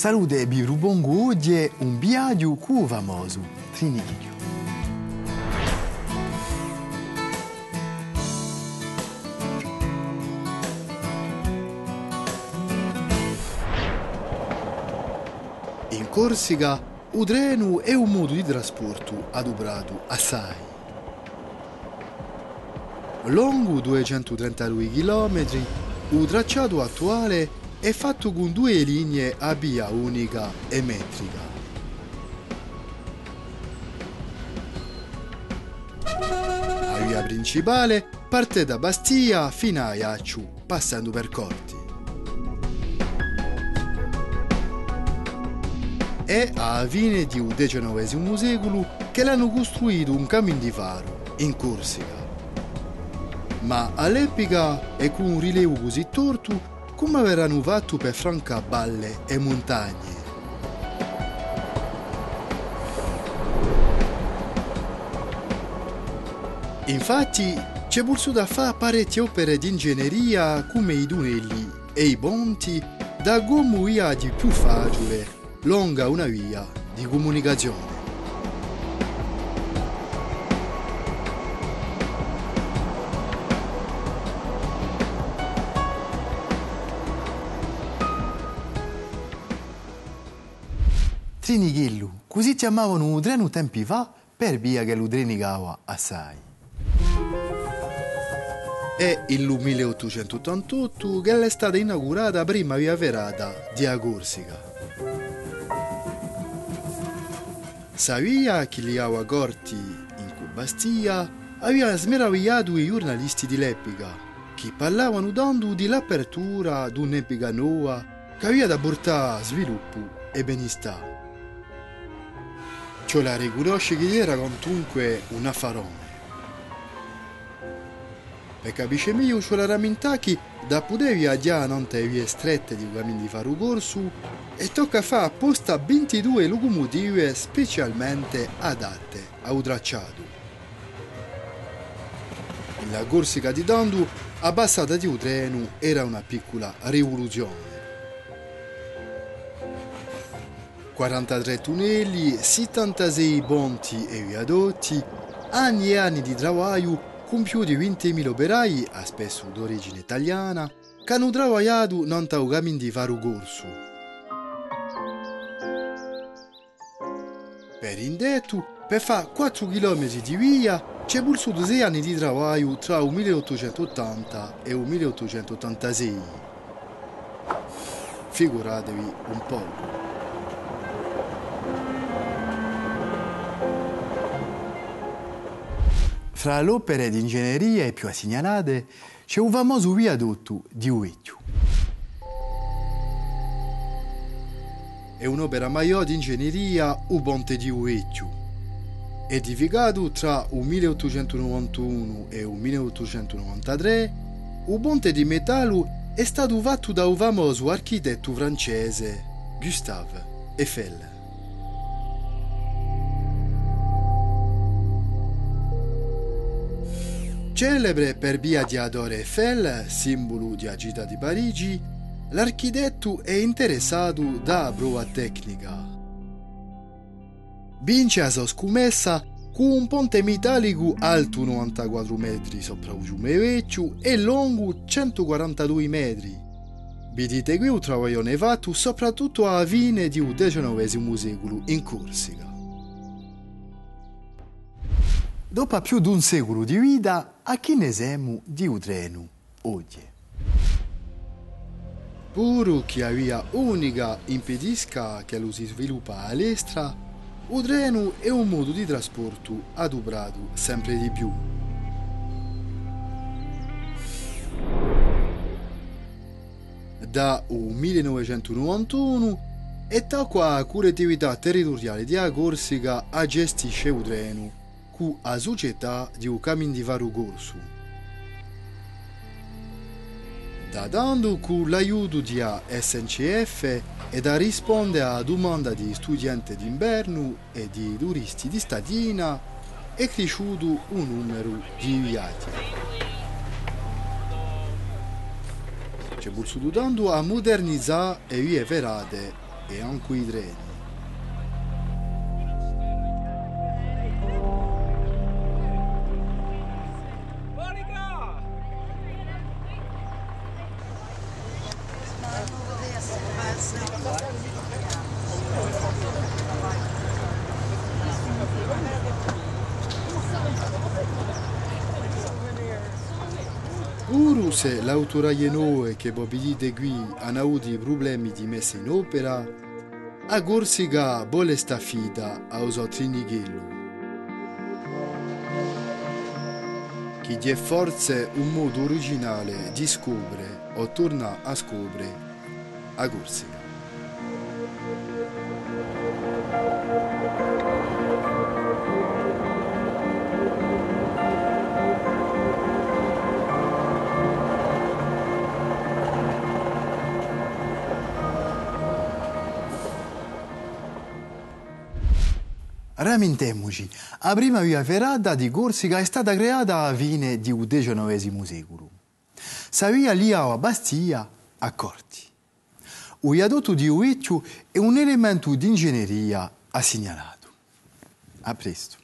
Salute Bibru Bongo oggi un viaggio cu famoso, Trinichio. In Corsica, treno è un modo di trasporto adoprato assai. Lungo 232 km, il tracciato attuale è fatto con due linee a via unica e metrica. La via principale parte da Bastia fino a Iacciu, passando per Corti. È a fine del XIX secolo che l'hanno costruito un cammino di faro in Corsica. Ma all'epoca e con un rilievo così torto come verranno fatto per franca valle e montagne. Infatti c'è pulso da fare parecchie opere di ingegneria come i tunelli e i ponti da come via di più facile lunga una via di comunicazione. Trinighillu, così chiamavano un treno tempi fa per via che lo trenigava assai. È il 1888 che è stata inaugurata la prima via ferrata di a Corsica. Sa via che li aveva corti in Cubastia aveva smeravigliato i giornalisti di l'epoca che parlavano dando di l'apertura di un'epoca nuova che aveva da portare sviluppo e benestare. La riconosce che era comunque un affarone. Per capire meglio ciò la rammentacchi da poter viaggiare non te vie strette di cammini di fare corso e tocca fare apposta 22 locomotive specialmente adatte a tracciato. La Corsica di Dondu abbassata di un treno era una piccola rivoluzione. 43 tunneli, 76 ponti e viadotti, anni e anni di lavoro di 20.000 operai, a spesso d'origine italiana, che hanno lavorato non taugamin di fare corso. Per indetto, per fare 4 km di via, c'è pulso 6 anni di lavoro tra il 1880 e il 1886. Figuratevi un po'. Fra le opere di ingegneria più segnalate c'è un famoso viadotto di Uecchio. È un'opera maggiore di ingegneria il ponte di Uecchio. Edificato tra il 1891 e il 1893, il ponte di metallo è stato fatto da un famoso architetto francese, Gustave Eiffel. Celebre per via di Adore Eiffel, simbolo di agita di Parigi, l'architetto è interessato da prova tecnica. Vince a sua scommessa con un ponte metallico alto 94 metri sopra il fiume vecchio e lungo 142 metri. Vedete qui un lavoro fatto soprattutto alla fine del XIX secolo in Corsica. Dopo più di un secolo di vita, a chi ne siamo di un treno oggi? Pur che aveva unica impedisca che lo si sviluppa all'estra, il treno è un modo di trasporto adoprato sempre di più. Da 1991 è tocca la collettività territoriale di Corsica a gestisce il treno cu a società di un cammino di vario corso. Da dando con l'aiuto di SNCF e da rispondere alla domanda di studenti d'inverno e di turisti di stadina è cresciuto un numero di viaggi. C'è pur dando a modernizzare e vie ferrate e anche i treni. Uruse l'autoraie che bobili de qui hanno avuto problemi di messa in opera, a Gorsiga vuole sta fida a Osotrinighello. Chi di forze un modo originale di scopre o torna a scoprire a Gorsiga. Ramintemoci, la prima via ferrata di Corsica è stata creata a fine del XIX secolo. Sa via lì a Bastia a Corti. Il viadotto di Uecchio è un elemento di ingegneria assegnalato. A presto.